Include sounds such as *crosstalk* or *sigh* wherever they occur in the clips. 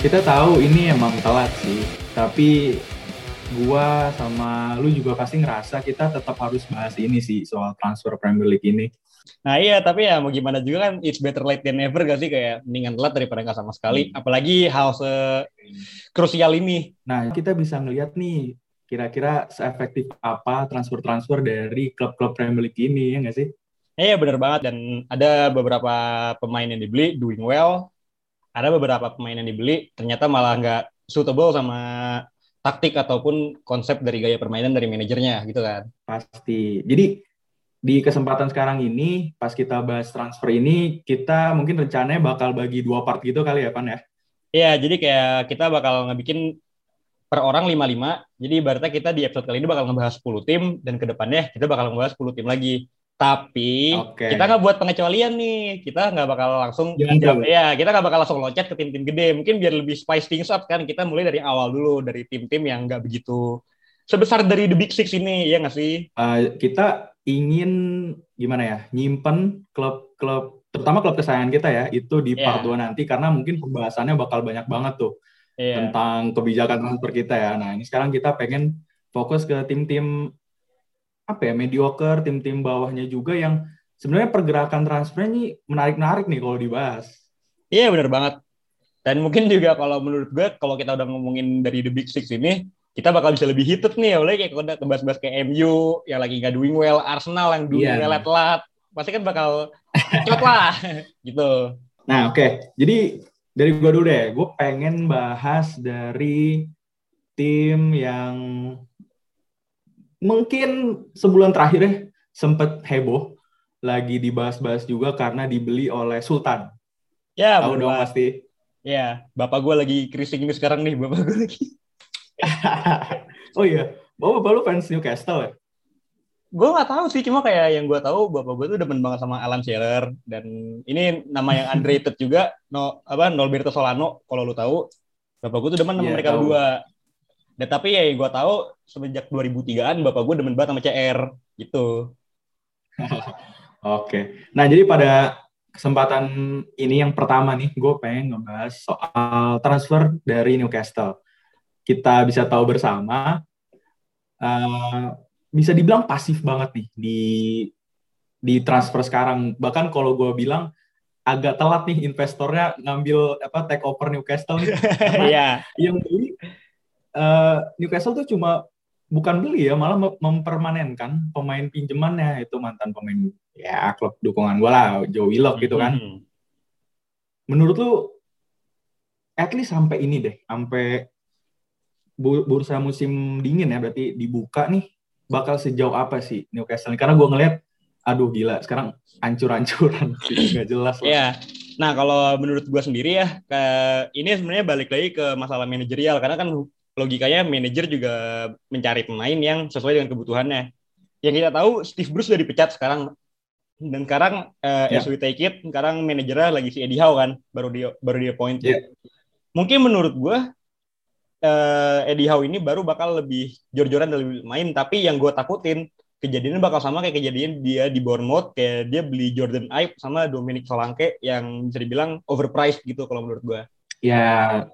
kita tahu ini emang telat sih, tapi gua sama lu juga pasti ngerasa kita tetap harus bahas ini sih soal transfer Premier League ini. Nah iya, tapi ya mau gimana juga kan it's better late than never gak sih kayak mendingan telat daripada nggak sama sekali. Hmm. Apalagi hal se krusial ini. Nah kita bisa ngelihat nih kira-kira seefektif apa transfer-transfer dari klub-klub Premier League ini ya nggak sih? Iya benar banget dan ada beberapa pemain yang dibeli doing well, ada beberapa pemain yang dibeli ternyata malah nggak suitable sama taktik ataupun konsep dari gaya permainan dari manajernya gitu kan. Pasti. Jadi di kesempatan sekarang ini pas kita bahas transfer ini kita mungkin rencananya bakal bagi dua part gitu kali ya Pan ya. Iya, jadi kayak kita bakal ngebikin per orang 55. Jadi berarti kita di episode kali ini bakal ngebahas 10 tim dan ke depannya kita bakal ngebahas 10 tim lagi. Tapi okay. kita nggak buat pengecualian nih. Kita nggak bakal langsung jam, ya kita nggak bakal langsung loncat ke tim-tim gede. Mungkin biar lebih spice things up kan. Kita mulai dari awal dulu dari tim-tim yang nggak begitu sebesar dari the big six ini ya nggak sih? Uh, kita ingin gimana ya nyimpen klub-klub terutama klub kesayangan kita ya itu di yeah. part 2 nanti karena mungkin pembahasannya bakal banyak banget tuh yeah. tentang kebijakan transfer kita ya. Nah ini sekarang kita pengen fokus ke tim-tim apa ya mediocre tim-tim bawahnya juga yang sebenarnya pergerakan transfer ini menarik-narik nih kalau dibahas. Iya benar banget. Dan mungkin juga kalau menurut gue kalau kita udah ngomongin dari the big six ini kita bakal bisa lebih heated nih oleh kayak udah bahas-bahas kayak MU yang lagi nggak doing well, Arsenal yang doing yeah. telat pasti kan bakal cepet lah *laughs* gitu. Nah oke, okay. jadi dari gue dulu deh, gue pengen bahas dari tim yang mungkin sebulan terakhir ya sempet heboh lagi dibahas-bahas juga karena dibeli oleh Sultan. Ya, tahu dong pasti. Ya, bapak gue lagi krising ini sekarang nih, bapak gue lagi. *laughs* oh iya, bapak bapak lu fans Newcastle ya? Gue nggak tahu sih, cuma kayak yang gue tahu bapak gue tuh demen banget sama Alan Shearer dan ini nama yang underrated juga, no apa Norberto Solano kalau lu tahu. Bapak gue tuh demen sama yeah, mereka berdua. Dan tapi ya gue tahu semenjak 2003-an bapak gue demen banget sama CR gitu. *laughs* Oke. Nah, jadi pada kesempatan ini yang pertama nih, gue pengen ngebahas soal transfer dari Newcastle. Kita bisa tahu bersama, uh, bisa dibilang pasif banget nih di di transfer sekarang. Bahkan kalau gue bilang agak telat nih investornya ngambil apa take over Newcastle nih. *laughs* Iya. yang beli uh, Newcastle tuh cuma bukan beli ya, malah mempermanenkan pemain pinjamannya itu mantan pemain ya klub dukungan gue lah, Joe Willock gitu kan. Mm -hmm. Menurut lu at least sampai ini deh, sampai bursa musim dingin ya berarti dibuka nih bakal sejauh apa sih Newcastle karena gue ngeliat aduh gila sekarang ancur-ancuran *laughs* sih nggak jelas lah. Iya. Nah kalau menurut gue sendiri ya ke, ini sebenarnya balik lagi ke masalah manajerial karena kan logikanya manajer juga mencari pemain yang sesuai dengan kebutuhannya. Yang kita tahu Steve Bruce sudah dipecat sekarang dan sekarang uh, yeah. as we take it sekarang manajernya lagi si Eddie Howe kan baru dia baru dia point. Yeah. Mungkin menurut gue uh, Eddie Howe ini baru bakal lebih jor-joran dan lebih main tapi yang gue takutin kejadiannya bakal sama kayak kejadian dia di Bournemouth kayak dia beli Jordan Ibe sama Dominic Solanke yang bisa dibilang overpriced gitu kalau menurut gue. Ya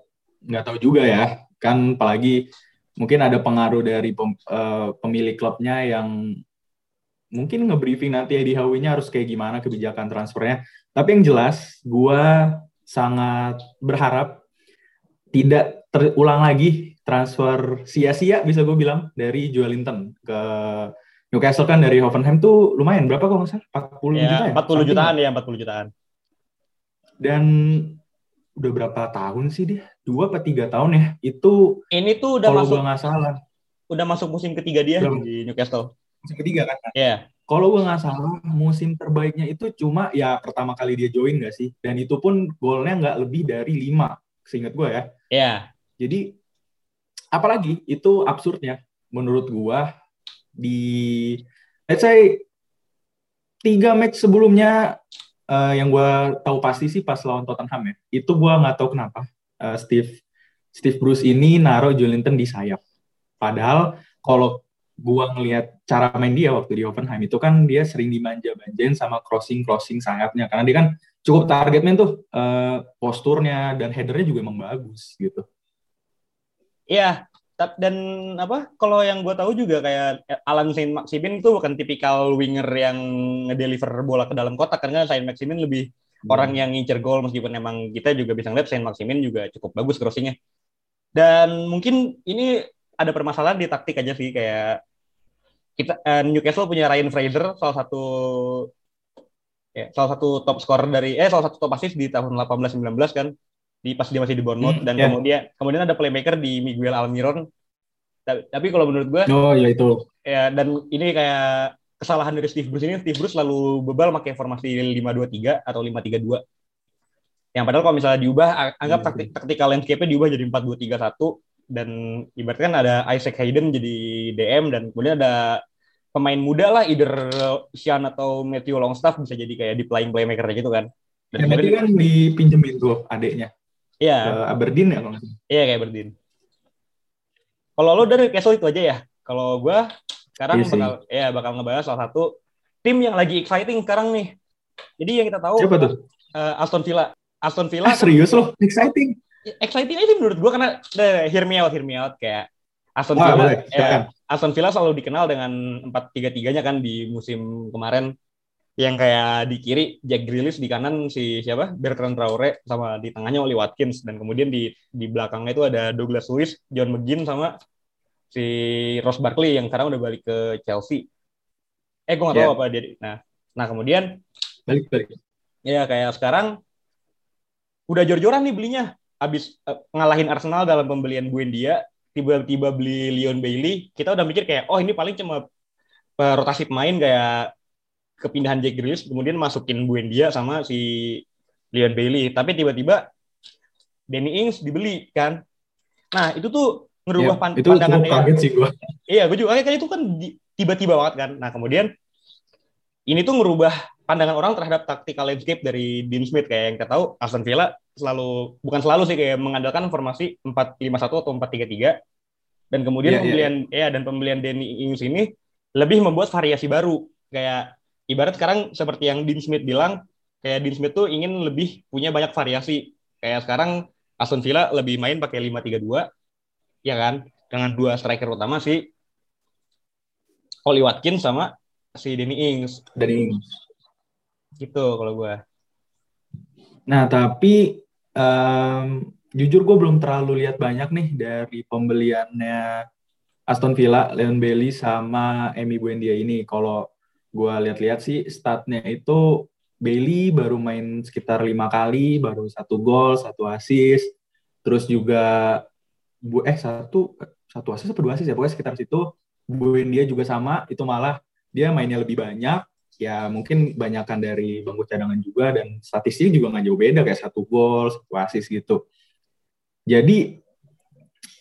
nggak tahu juga ya. Kan apalagi mungkin ada pengaruh dari pem, uh, pemilik klubnya yang mungkin ngebriefing nanti Eddie Howe-nya harus kayak gimana kebijakan transfernya. Tapi yang jelas, gue sangat berharap tidak terulang lagi transfer sia-sia bisa gue bilang dari Joelinton ke Newcastle kan. Dari Hoffenheim tuh lumayan. Berapa kok nggak salah? 40 ya, juta ya? 40 jutaan ya 40 jutaan. Dan udah berapa tahun sih dia? Dua apa tiga tahun ya? Itu ini tuh udah kalau masuk nggak salah. Udah masuk musim ketiga dia udah, di Newcastle. Musim ketiga kan? Iya. Yeah. Kalau gue nggak salah, musim terbaiknya itu cuma ya pertama kali dia join nggak sih? Dan itu pun golnya nggak lebih dari lima, seingat gue ya. Iya. Yeah. Jadi apalagi itu absurdnya menurut gue di let's say tiga match sebelumnya uh, yang gue tahu pasti sih pas lawan Tottenham ya. Itu gue nggak tahu kenapa uh, Steve Steve Bruce ini naruh Jolinton di sayap. Padahal kalau gua ngelihat cara main dia waktu di Hoffenheim itu kan dia sering dimanja-manjain sama crossing-crossing sayapnya karena dia kan cukup target main tuh uh, posturnya dan headernya juga emang bagus gitu. Iya, dan apa kalau yang gue tahu juga kayak Alan Saint Maximin itu bukan tipikal winger yang ngedeliver bola ke dalam kotak karena Saint Maximin lebih hmm. orang yang ngincer gol meskipun emang kita juga bisa ngeliat Saint Maximin juga cukup bagus crossingnya dan mungkin ini ada permasalahan di taktik aja sih kayak kita uh, Newcastle punya Ryan Fraser salah satu ya, salah satu top skor dari eh salah satu top assist di tahun 18-19 kan di pas dia masih di Bournemouth hmm, dan yeah. kemudian kemudian ada playmaker di Miguel Almiron tapi kalau menurut gue oh ya itu ya dan ini kayak kesalahan dari Steve Bruce ini Steve Bruce selalu bebal pakai formasi 5-2-3 atau 5-3-2 yang padahal kalau misalnya diubah anggap hmm. taktik taktikal landscape-nya diubah jadi 4-2-3-1 dan ibaratkan ada Isaac Hayden jadi DM dan kemudian ada pemain muda lah either Sean atau Matthew Longstaff bisa jadi kayak di playing playmaker gitu kan. Dan ya, berarti kan dipinjemin tuh adiknya. Iya. Ke Aberdeen ya kalau Iya kayak Aberdeen. Kalau lo dari Castle itu aja ya. Kalau gue sekarang iya bakal ya bakal ngebahas salah satu tim yang lagi exciting sekarang nih. Jadi yang kita tahu Siapa tuh? Uh, Aston Villa. Aston Villa. Ah, serius loh, exciting exciting aja menurut gue karena the, hear me out, hear me out kayak Aston Villa, ah, ya, Aston Villa selalu dikenal dengan empat tiga tiganya kan di musim kemarin yang kayak di kiri Jack Grealish di kanan si siapa Bertrand Traore sama di tengahnya Oli Watkins dan kemudian di di belakangnya itu ada Douglas Luiz, John McGinn sama si Ross Barkley yang sekarang udah balik ke Chelsea. Eh gue gak tahu yeah. apa dia. Nah, nah kemudian balik balik. Ya kayak sekarang udah jor-joran nih belinya abis uh, ngalahin Arsenal dalam pembelian Buendia, tiba-tiba beli Leon Bailey, kita udah mikir kayak, oh ini paling cuma uh, rotasi pemain kayak kepindahan Jack Grealish, kemudian masukin Buendia sama si Leon Bailey. Tapi tiba-tiba Danny Ings dibeli kan. Nah itu tuh ngerubah ya, pan itu pandangan kaget sih gua. Iya, gue juga kayak itu kan tiba-tiba banget kan. Nah kemudian ini tuh ngerubah pandangan orang terhadap tactical landscape dari Dean Smith kayak yang kita tahu Aston Villa selalu bukan selalu sih kayak mengandalkan formasi 4-5-1 atau 4-3-3 dan kemudian yeah, iya. pembelian yeah. ya dan pembelian Danny Ings ini lebih membuat variasi baru kayak ibarat sekarang seperti yang Dean Smith bilang kayak Dean Smith tuh ingin lebih punya banyak variasi kayak sekarang Aston Villa lebih main pakai 5-3-2 ya kan dengan dua striker utama si Oli Watkins sama si Danny Ings. Danny Ings. Gitu kalau gue. Nah, tapi um, jujur gue belum terlalu lihat banyak nih dari pembeliannya Aston Villa, Leon Bailey sama Emi Buendia ini. Kalau gue lihat-lihat sih statnya itu Bailey baru main sekitar lima kali, baru satu gol, satu assist, terus juga bu eh satu satu assist atau dua assist ya? Pokoknya sekitar situ. Buendia juga sama, itu malah dia mainnya lebih banyak. Ya mungkin banyakkan dari bangku cadangan juga dan statistik juga nggak jauh beda kayak satu gol satu assist gitu. Jadi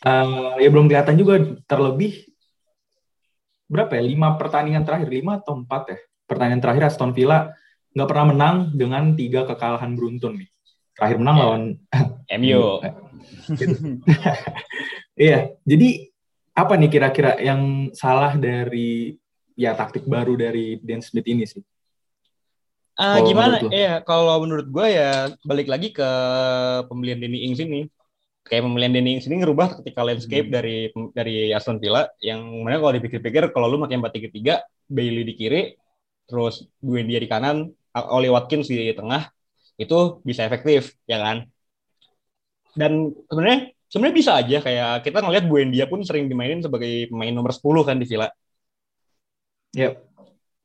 uh, ya belum kelihatan juga terlebih berapa ya? Lima pertandingan terakhir. Lima atau empat ya? Pertandingan terakhir Aston Villa nggak pernah menang dengan tiga kekalahan beruntun nih terakhir menang lawan *laughs* MU *laughs* iya. Jadi apa nih kira-kira yang salah dari ya taktik baru dari Dan Smith ini sih. Uh, gimana? Iya, kalau menurut gue ya balik lagi ke pembelian Danny Ings ini. Kayak pembelian Danny Ings ini ngerubah ketika landscape hmm. dari dari Aston Villa yang mana kalau dipikir-pikir kalau lu pakai 4-3-3, Bailey di kiri, terus dia di kanan, Oli Watkins di tengah, itu bisa efektif, ya kan? Dan sebenarnya sebenarnya bisa aja kayak kita ngelihat Buendia pun sering dimainin sebagai pemain nomor 10 kan di Villa Yep.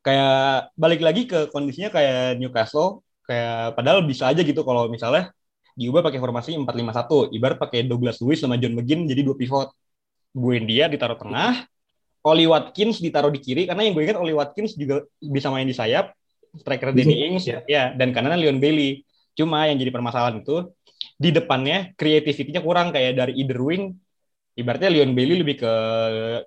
Kayak balik lagi ke kondisinya kayak Newcastle, kayak padahal bisa aja gitu kalau misalnya diubah pakai formasi 4-5-1, ibarat pakai Douglas Lewis sama John McGinn jadi dua pivot. Buendia ditaruh tengah, Oli Watkins ditaruh di kiri karena yang gue ingat Oli Watkins juga bisa main di sayap, striker Danny Ings ya, ya dan kanannya Leon Bailey. Cuma yang jadi permasalahan itu di depannya kreativitinya kurang kayak dari either wing. Ibaratnya Leon Bailey lebih ke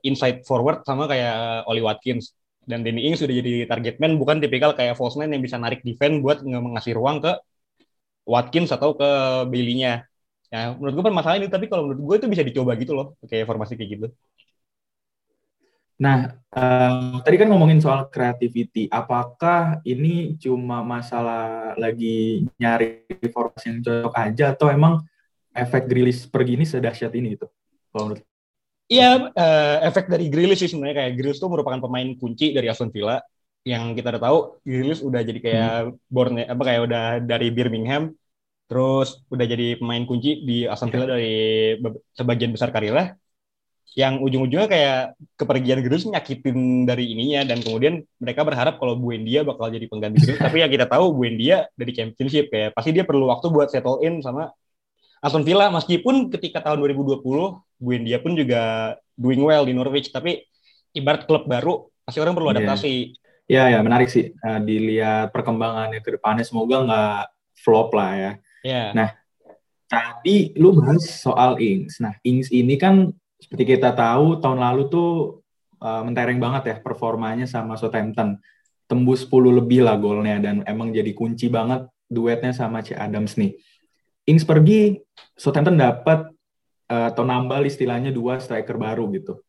inside forward sama kayak Oli Watkins. Dan Danny Ings sudah jadi target man bukan tipikal kayak false man yang bisa narik defense buat ngasih ruang ke Watkins atau ke Bailey-nya. Ya, menurut gue permasalahan ini tapi kalau menurut gue itu bisa dicoba gitu loh kayak formasi kayak gitu. Nah, uh, tadi kan ngomongin soal creativity. Apakah ini cuma masalah lagi nyari formasi yang cocok aja atau emang efek Grilis pergi ini sedahsyat ini gitu? Kalau menurut Iya, uh, efek dari Grilis sih sebenarnya kayak Grilis itu merupakan pemain kunci dari Aston Villa yang kita udah tahu Grilis udah jadi kayak hmm. born apa kayak udah dari Birmingham terus udah jadi pemain kunci di Aston Villa yeah. dari sebagian besar karirnya yang ujung-ujungnya kayak kepergian Grealish nyakitin dari ininya dan kemudian mereka berharap kalau Buendia bakal jadi pengganti Grealish *laughs* tapi ya kita tahu Buendia dari championship kayak pasti dia perlu waktu buat settle in sama Aston Villa meskipun ketika tahun 2020 Buendia pun juga doing well di Norwich tapi ibarat klub baru pasti orang perlu iya. adaptasi. Iya ya menarik sih uh, dilihat perkembangannya ke depannya semoga nggak flop lah ya. Yeah. Nah tadi lu bahas soal Ings. Nah Ings ini kan seperti kita tahu tahun lalu tuh uh, mentereng banget ya performanya sama Southampton. Tembus 10 lebih lah golnya dan emang jadi kunci banget duetnya sama C Adams nih. Ings pergi, Southampton dapat uh, atau nambah istilahnya dua striker baru gitu.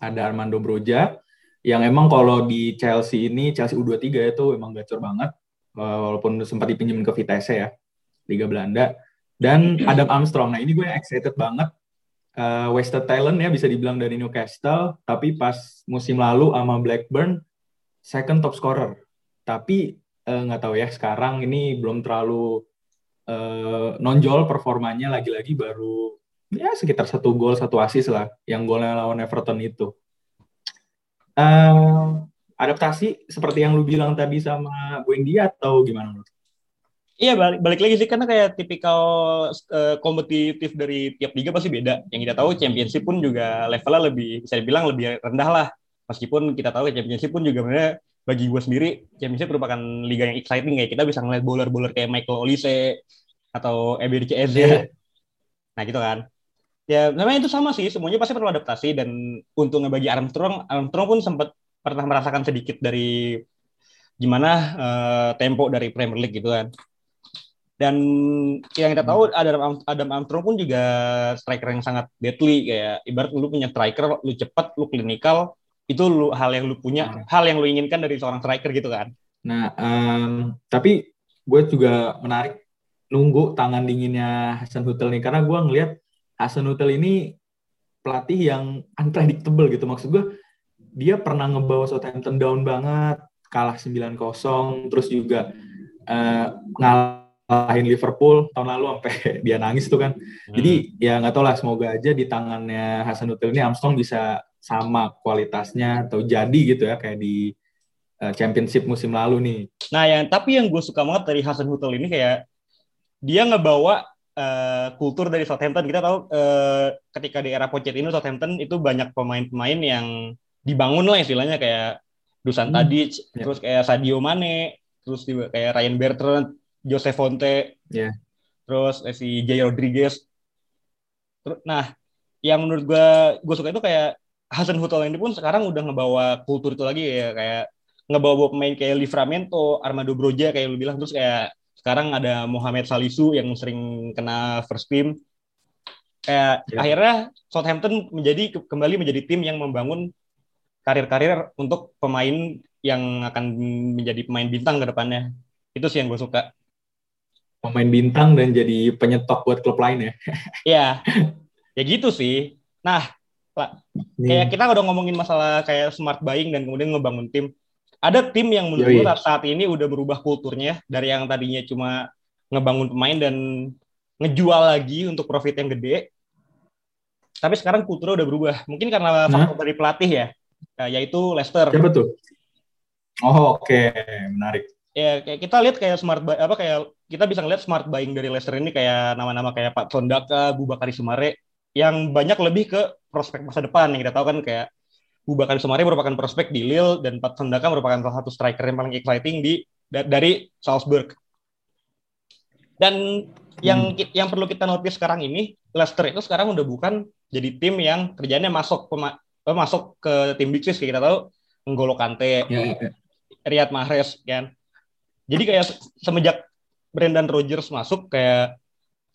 Ada Armando Broja yang emang kalau di Chelsea ini Chelsea U23 itu emang gacor banget uh, walaupun sempat dipinjemin ke Vitesse ya Liga Belanda dan *clears throat* Adam Armstrong. Nah ini gue excited banget uh, wasted talent ya bisa dibilang dari Newcastle, tapi pas musim lalu sama Blackburn second top scorer. Tapi eh, nggak uh, tahu ya sekarang ini belum terlalu uh, nonjol performanya lagi-lagi baru ya sekitar satu gol satu asis lah yang golnya lawan Everton itu. Uh, adaptasi seperti yang lu bilang tadi sama Buendia atau gimana menurut? Iya balik, balik lagi sih karena kayak tipikal uh, kompetitif dari tiap liga pasti beda. Yang kita tahu championship pun juga levelnya lebih bisa dibilang lebih rendah lah. Meskipun kita tahu championship pun juga sebenarnya bagi gue sendiri championship merupakan liga yang exciting kayak kita bisa ngeliat bowler-bowler kayak Michael Olise atau Eberici Eze. Yeah. Nah gitu kan. Ya namanya itu sama sih. Semuanya pasti perlu adaptasi dan untungnya bagi Armstrong Armstrong pun sempat pernah merasakan sedikit dari gimana uh, tempo dari Premier League gitu kan. Dan yang kita tahu hmm. Adam Adam Armstrong pun juga striker yang sangat deadly. Kayak ibarat lu punya striker lu cepat lu klinikal itu lu hal yang lu punya hmm. hal yang lu inginkan dari seorang striker gitu kan. Nah um, tapi gue juga menarik nunggu tangan dinginnya Hasan Hutel nih. Karena gue ngelihat Hasan Hutel ini pelatih yang unpredictable gitu maksud gue dia pernah ngebawa Southampton down banget kalah 9-0 terus juga uh, ngalah ngalahin Liverpool tahun lalu sampai *laughs* dia nangis tuh kan. Hmm. Jadi ya nggak tahu lah semoga aja di tangannya Hasan Hutel ini Armstrong bisa sama kualitasnya atau jadi gitu ya kayak di uh, Championship musim lalu nih. Nah yang tapi yang gue suka banget dari Hasan Hutel ini kayak dia ngebawa uh, kultur dari Southampton. Kita tahu uh, ketika di era Pochettino Southampton itu banyak pemain-pemain yang dibangun lah istilahnya kayak Dusan hmm. Tadic, yeah. terus kayak Sadio Mane, terus juga kayak Ryan Bertrand, Jose Fonte, yeah. terus eh, si Jay Rodriguez. Nah, yang menurut gue gue suka itu kayak Hasan Hutel ini pun sekarang udah ngebawa kultur itu lagi ya kayak ngebawa pemain kayak Livramento, Armando Broja kayak lu bilang terus kayak sekarang ada Mohamed Salisu yang sering kena first team. Kayak yeah. akhirnya Southampton menjadi kembali menjadi tim yang membangun karir-karir untuk pemain yang akan menjadi pemain bintang ke depannya. Itu sih yang gue suka pemain bintang dan jadi penyetok buat klub lain ya. *laughs* Iya. ya gitu sih. Nah, kayak kita udah ngomongin masalah kayak smart buying dan kemudian ngebangun tim. Ada tim yang menurut gue saat ini udah berubah kulturnya dari yang tadinya cuma ngebangun pemain dan ngejual lagi untuk profit yang gede. Tapi sekarang kulturnya udah berubah. Mungkin karena faktor dari pelatih ya, yaitu Leicester. Ya betul. Oh, oke, okay. menarik ya kayak kita lihat kayak smart buy, apa kayak kita bisa ngeliat smart buying dari Leicester ini kayak nama-nama kayak Pak Sondaka, Bubakari Sumare yang banyak lebih ke prospek masa depan yang kita tahu kan kayak Bubakari Sumare merupakan prospek di Lille dan Pak Sondaka merupakan salah satu striker yang paling exciting di dari Salzburg. Dan yang hmm. yang perlu kita notice sekarang ini Leicester itu sekarang udah bukan jadi tim yang kerjanya masuk pema, eh, masuk ke tim Big Six kayak kita tahu N'Golo Kante, ya, ya. Riyad Mahrez kan jadi kayak semenjak Brendan Rodgers masuk kayak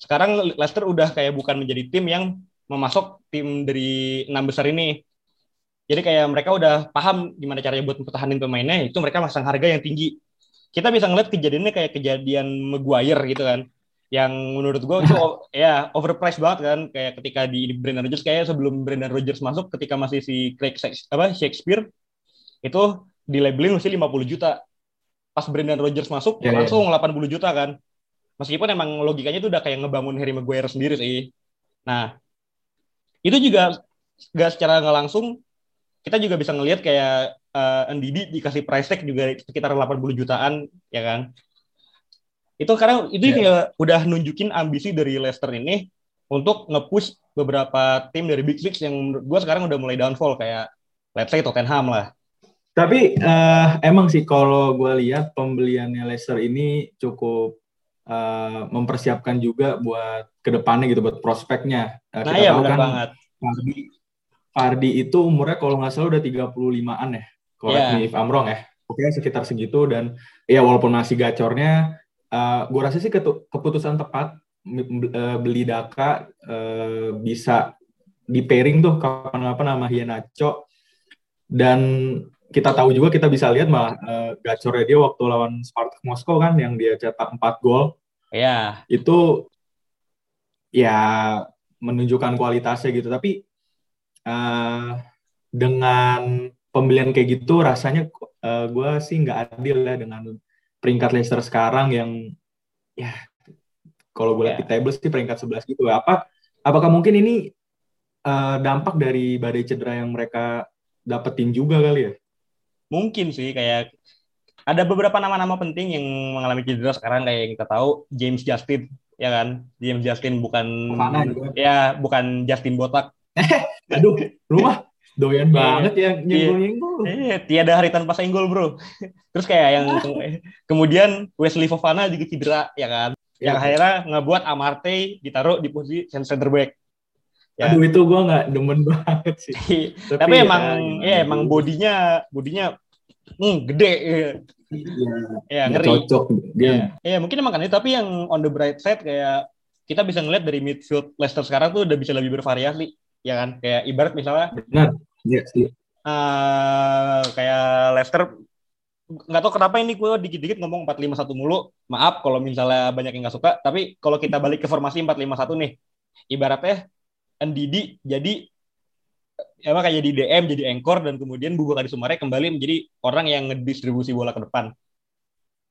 sekarang Leicester udah kayak bukan menjadi tim yang memasok tim dari enam besar ini. Jadi kayak mereka udah paham gimana caranya buat mempertahankan pemainnya, itu mereka masang harga yang tinggi. Kita bisa ngeliat kejadiannya kayak kejadian Maguire gitu kan. Yang menurut gue itu *laughs* ya overpriced banget kan. Kayak ketika di Brandon Rodgers kayak sebelum Brandon Rodgers masuk ketika masih si Craig apa Shakespeare itu di labelin masih 50 juta. Pas Brandon Rodgers masuk yeah, ya. langsung yeah. 80 juta kan. Meskipun emang logikanya itu udah kayak ngebangun Harry Maguire sendiri sih. Nah, itu juga gak secara nggak langsung kita juga bisa ngelihat kayak uh, Ndidi dikasih price tag juga sekitar 80 jutaan ya kan itu karena itu yeah. kayak udah nunjukin ambisi dari Leicester ini untuk nge-push beberapa tim dari Big Six yang gue sekarang udah mulai downfall kayak let's say Tottenham lah tapi uh, emang sih kalau gue lihat pembeliannya Leicester ini cukup uh, mempersiapkan juga buat ke depannya gitu buat prospeknya. Uh, nah kita iya benar kan banget. Fardi itu umurnya kalau nggak salah udah 35-an ya. Correct yeah. me if I'm wrong ya. Oke, sekitar segitu dan ya walaupun masih gacornya, uh, gue rasa sih keputusan tepat uh, beli Daka uh, bisa di pairing tuh kapan-kapan sama Hianacho dan kita tahu juga kita bisa lihat malah uh, gacornya dia waktu lawan Spartak Moskow kan yang dia cetak 4 gol. Iya. Yeah. Itu ya menunjukkan kualitasnya gitu tapi uh, dengan pembelian kayak gitu rasanya uh, eh, gue sih nggak adil ya dengan peringkat Leicester sekarang yang ya kalau gue lihat yeah. di table sih peringkat 11 gitu. Apa apakah mungkin ini uh, dampak dari badai cedera yang mereka dapetin juga kali ya? Mungkin sih kayak ada beberapa nama-nama penting yang mengalami cedera sekarang kayak yang kita tahu James Justin ya kan? James Justin bukan ya bukan Justin Botak *laughs* Aduh, rumah doyan banget ya nyenggol-nyenggol. Iya, tiada hari tanpa senggol, Bro. Terus kayak yang kemudian Wesley Fofana juga cedera, ya kan? Ya, yang akhirnya ngebuat Amarte ditaruh di posisi center back. Ya. Aduh itu gue nggak demen banget sih. *laughs* Tapi, Tapi emang ya, ya emang bodinya bodinya hmm, gede. Iya. Ya, ngeri. Cocok dia. Ya, ya mungkin emang kan itu tapi yang on the bright side kayak kita bisa ngeliat dari midfield Leicester sekarang tuh udah bisa lebih bervariasi ya kan? Kayak ibarat misalnya. Benar. Iya uh, kayak Leicester. Nggak tahu kenapa ini gue dikit-dikit ngomong 451 mulu. Maaf kalau misalnya banyak yang nggak suka tapi kalau kita balik ke formasi 451 nih ibaratnya NDD jadi emang kayak jadi DM jadi anchor dan kemudian Bubakar Sumare kembali menjadi orang yang ngedistribusi bola ke depan.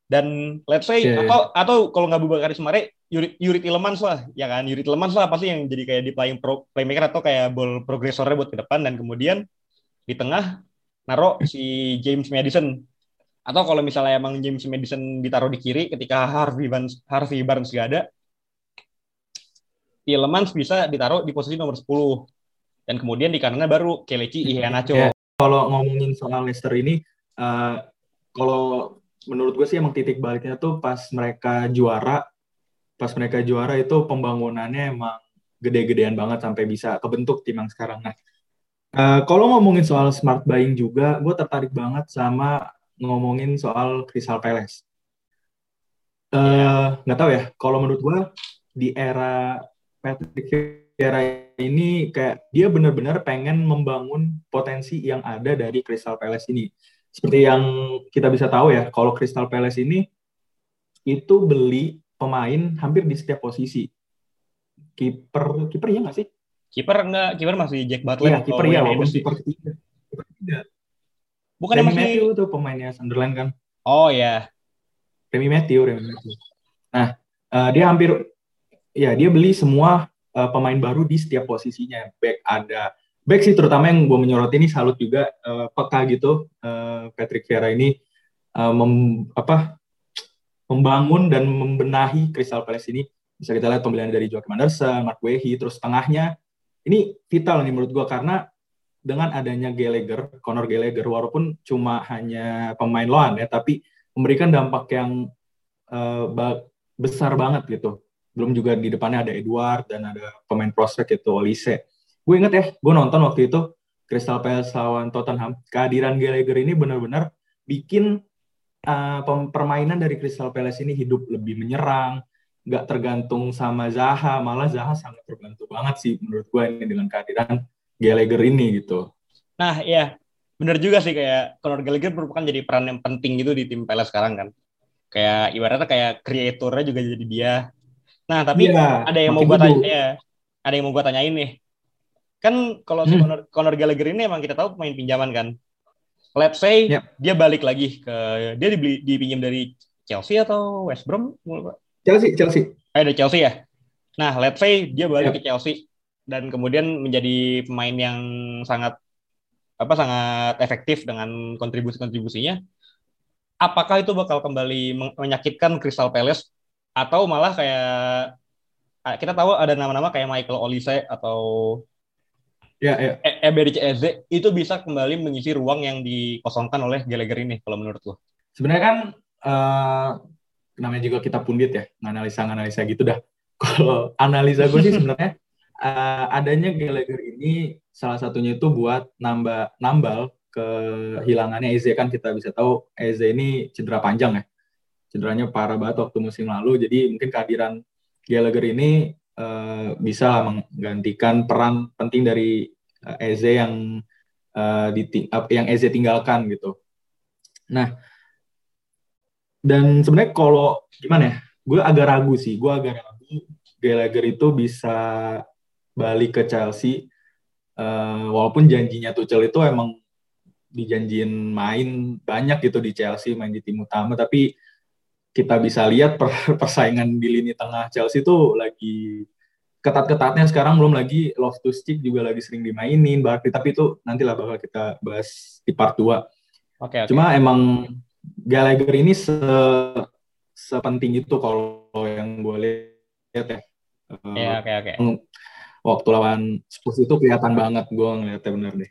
Dan let's say yeah. atau atau kalau nggak Bubakar Ismare Yuri Yuri Tillemans lah ya kan Yuri Tillemans lah pasti yang jadi kayak di playing pro, playmaker atau kayak ball progresornya buat ke depan dan kemudian di tengah naro si James Madison atau kalau misalnya emang James Madison ditaruh di kiri ketika Harvey Barnes Harvey Barnes gak ada Tillemans bisa ditaruh di posisi nomor 10 dan kemudian di kanannya baru Kelechi Iheanacho. Yeah. Kalau ngomongin soal Leicester ini uh, kalau menurut gue sih emang titik baliknya tuh pas mereka juara pas mereka juara itu pembangunannya emang gede-gedean banget sampai bisa kebentuk tim yang sekarang. Nah uh, kalau ngomongin soal smart buying juga gue tertarik banget sama ngomongin soal Crystal Palace. Uh, nggak tahu ya kalau menurut gue di era Patrick Vieira ini kayak dia benar-benar pengen membangun potensi yang ada dari Crystal Palace ini. Seperti yang kita bisa tahu ya, kalau Crystal Palace ini itu beli pemain hampir di setiap posisi. Kiper, kiper ya nggak sih? Kiper enggak, kiper masih Jack Butler. Iya, kiper ya, walaupun kiper ketiga. Bukan Remy masih... Matthew tuh pemainnya Sunderland kan? Oh ya. Remy Matthew, Remy Matthew. Nah, uh, dia hampir, ya dia beli semua uh, pemain baru di setiap posisinya. Back ada baik sih terutama yang gue menyoroti ini salut juga uh, peka gitu uh, Patrick Vieira ini uh, mem, apa membangun dan membenahi Crystal Palace ini bisa kita lihat pembelian dari Joachim Anderson, Mark Wehi, terus tengahnya. Ini vital nih menurut gue karena dengan adanya Gallagher, Conor Gallagher walaupun cuma hanya pemain loan ya tapi memberikan dampak yang uh, besar banget gitu. Belum juga di depannya ada Edward dan ada pemain prospek itu Olise. Gue inget ya gue nonton waktu itu Crystal Palace lawan Tottenham. Kehadiran Gallagher ini benar-benar bikin uh, permainan dari Crystal Palace ini hidup lebih menyerang nggak tergantung sama Zaha malah Zaha sangat terbantu banget sih menurut gue ini dengan kehadiran Gallagher ini gitu Nah, ya bener juga sih kayak Conor Gallagher merupakan jadi peran yang penting gitu di tim Palace sekarang kan. Kayak ibaratnya kayak kreatornya juga jadi dia. Nah, tapi ya, ada yang mau gue tanya, ya, ada yang mau gue tanyain nih. Kan kalau hmm. si Conor, Conor Gallagher ini emang kita tahu pemain pinjaman kan. Let's say yep. dia balik lagi ke dia dibeli dipinjam dari Chelsea atau West Brom? Chelsea, Chelsea. Eh, ada Chelsea ya. Nah, let's say dia balik yep. ke Chelsea dan kemudian menjadi pemain yang sangat apa sangat efektif dengan kontribusi-kontribusinya, apakah itu bakal kembali menyakitkan Crystal Palace atau malah kayak kita tahu ada nama-nama kayak Michael Olise atau ya, ya. E Eberic Eze itu bisa kembali mengisi ruang yang dikosongkan oleh Gallagher ini kalau menurut lo? Sebenarnya kan uh, namanya juga kita pundit ya, analisa-analisa gitu dah. *laughs* Kalau analisa gue sih sebenarnya uh, adanya Gallagher ini salah satunya itu buat nambah nambal kehilangannya Eze kan kita bisa tahu Eze ini cedera panjang ya cederanya parah banget waktu musim lalu jadi mungkin kehadiran Gallagher ini uh, bisa menggantikan peran penting dari uh, Eze yang uh, di uh, yang Eze tinggalkan gitu. Nah dan sebenarnya kalau gimana ya gue agak ragu sih gue agak ragu Gallagher itu bisa balik ke Chelsea. Uh, walaupun janjinya Tuchel itu emang dijanjiin main banyak gitu di Chelsea main di tim utama tapi kita bisa lihat per, *laughs* persaingan di lini tengah Chelsea itu lagi ketat-ketatnya sekarang belum lagi Loftus Cheek juga lagi sering dimainin Barkley tapi itu nantilah bakal kita bahas di part 2. Oke. Okay, okay. Cuma emang Gallagher ini se sepenting itu kalau yang gue lihat ya. Iya, oke oke waktu lawan Spurs itu kelihatan banget gue ngeliatnya bener deh.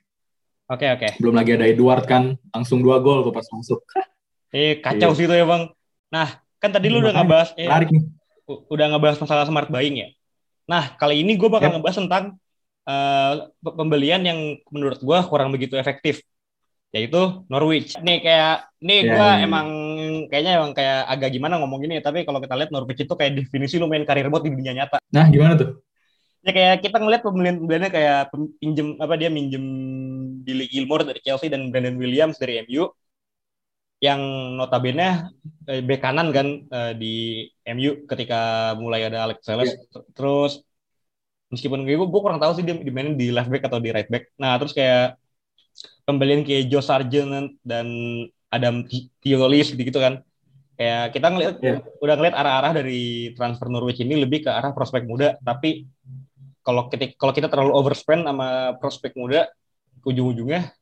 Oke okay, oke. Okay. Belum lagi ada Edward kan, langsung dua gol tuh pas masuk. *laughs* Eh kacau iya. sih itu ya bang. Nah kan tadi lu udah ngebahas, eh, nih. udah ngebahas masalah smart buying ya. Nah kali ini gue bakal yep. ngebahas tentang uh, pembelian yang menurut gue kurang begitu efektif yaitu Norwich. Nih kayak nih yeah, gue yeah. Iya. emang kayaknya emang kayak agak gimana ngomong gini tapi kalau kita lihat Norwich itu kayak definisi lu main karir mode di dunia nyata. Nah, gimana tuh? ya kayak kita ngeliat pembelian-pembeliannya kayak pinjem apa dia minjem Billy Gilmore dari Chelsea dan Brandon Williams dari MU yang notabene eh, bek kanan kan eh, di MU ketika mulai ada Alex Telles yeah. terus meskipun gue gue kurang tahu sih dia dimainin di left back atau di right back nah terus kayak pembelian kayak Joe Sargent dan Adam Tiolis gitu kan kayak kita ngeliat yeah. udah ngeliat arah-arah dari transfer Norwich ini lebih ke arah prospek muda tapi kalau kita kalau kita terlalu overspend sama prospek muda ujung-ujungnya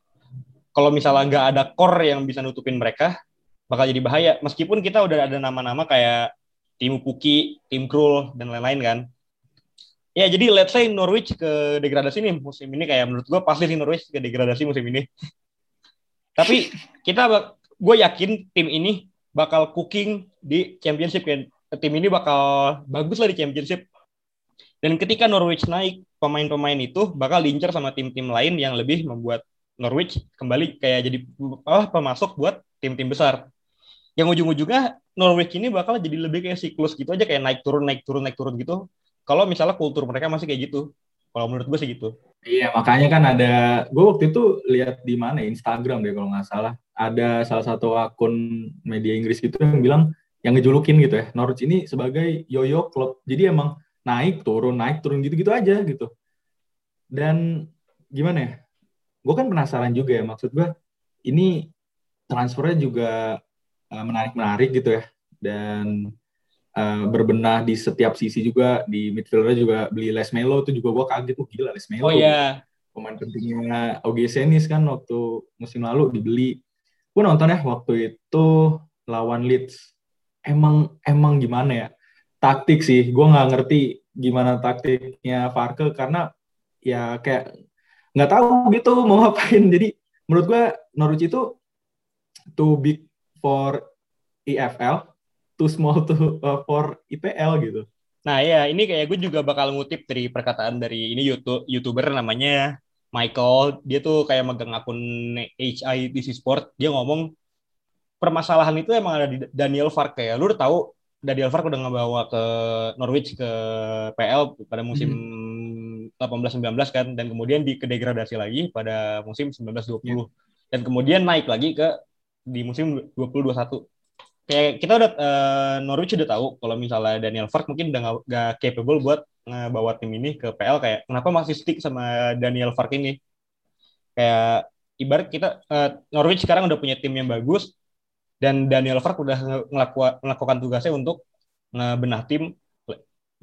kalau misalnya nggak ada core yang bisa nutupin mereka bakal jadi bahaya. Meskipun kita udah ada nama-nama kayak tim Puki, tim Krul dan lain-lain kan. Ya jadi let's say Norwich ke degradasi nih musim ini kayak menurut gue pasti sih Norwich ke degradasi musim ini. *laughs* Tapi kita gue yakin tim ini bakal cooking di championship kan. Tim ini bakal bagus lah di championship. Dan ketika Norwich naik, pemain-pemain itu bakal diincar sama tim-tim lain yang lebih membuat Norwich kembali kayak jadi oh, pemasok buat tim-tim besar. Yang ujung-ujungnya Norwich ini bakal jadi lebih kayak siklus gitu aja kayak naik turun naik turun naik turun gitu. Kalau misalnya kultur mereka masih kayak gitu. Kalau menurut gue sih gitu. Iya, makanya kan ada gue waktu itu lihat di mana ya, Instagram deh kalau nggak salah. Ada salah satu akun media Inggris gitu yang bilang yang ngejulukin gitu ya. Norwich ini sebagai yoyo klub. Jadi emang naik turun naik turun gitu-gitu aja gitu dan gimana ya gue kan penasaran juga ya maksud gue ini transfernya juga uh, menarik-menarik gitu ya dan uh, berbenah di setiap sisi juga di midfielder juga beli Les Melo itu juga gue kaget tuh gila Les Melo oh iya yeah. pemain pentingnya OG Senis kan waktu musim lalu dibeli gue nonton ya waktu itu lawan Leeds emang emang gimana ya taktik sih. Gue nggak ngerti gimana taktiknya Farke karena ya kayak nggak tahu gitu mau ngapain. Jadi menurut gue Norwich itu too big for EFL, too small to, uh, for IPL gitu. Nah ya ini kayak gue juga bakal ngutip dari perkataan dari ini YouTube youtuber namanya Michael. Dia tuh kayak megang akun HITC Sport. Dia ngomong permasalahan itu emang ada di Daniel Farke ya. Lu udah tahu Daniel Fark udah ngebawa ke Norwich ke PL pada musim hmm. 18-19 kan dan kemudian dikedegradasi lagi pada musim 19-20 yeah. dan kemudian naik lagi ke di musim 20-21 kayak kita udah uh, Norwich udah tahu kalau misalnya Daniel Fark mungkin udah gak, gak capable buat ngebawa tim ini ke PL kayak kenapa masih stick sama Daniel Fark ini? Kayak ibarat kita uh, Norwich sekarang udah punya tim yang bagus dan Daniel Fark udah ngelaku, melakukan tugasnya untuk ngebenah tim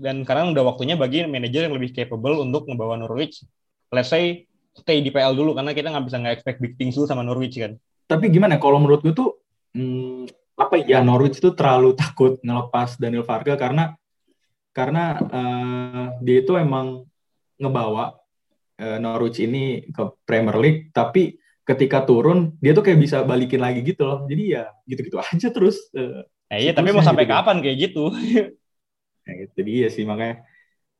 dan sekarang udah waktunya bagi manajer yang lebih capable untuk ngebawa Norwich. Let's say stay di PL dulu karena kita nggak bisa nggak expect big things dulu sama Norwich kan. Tapi gimana kalau menurut gue tuh hmm, apa ya Norwich itu terlalu *laughs* takut ngelepas Daniel Varga karena karena uh, dia itu emang ngebawa uh, Norwich ini ke Premier League tapi ketika turun dia tuh kayak bisa balikin lagi gitu loh. Jadi ya gitu-gitu *laughs* aja terus uh, eh, iya tapi mau sampai gitu. kapan kayak gitu *laughs* Nah, itu dia sih makanya.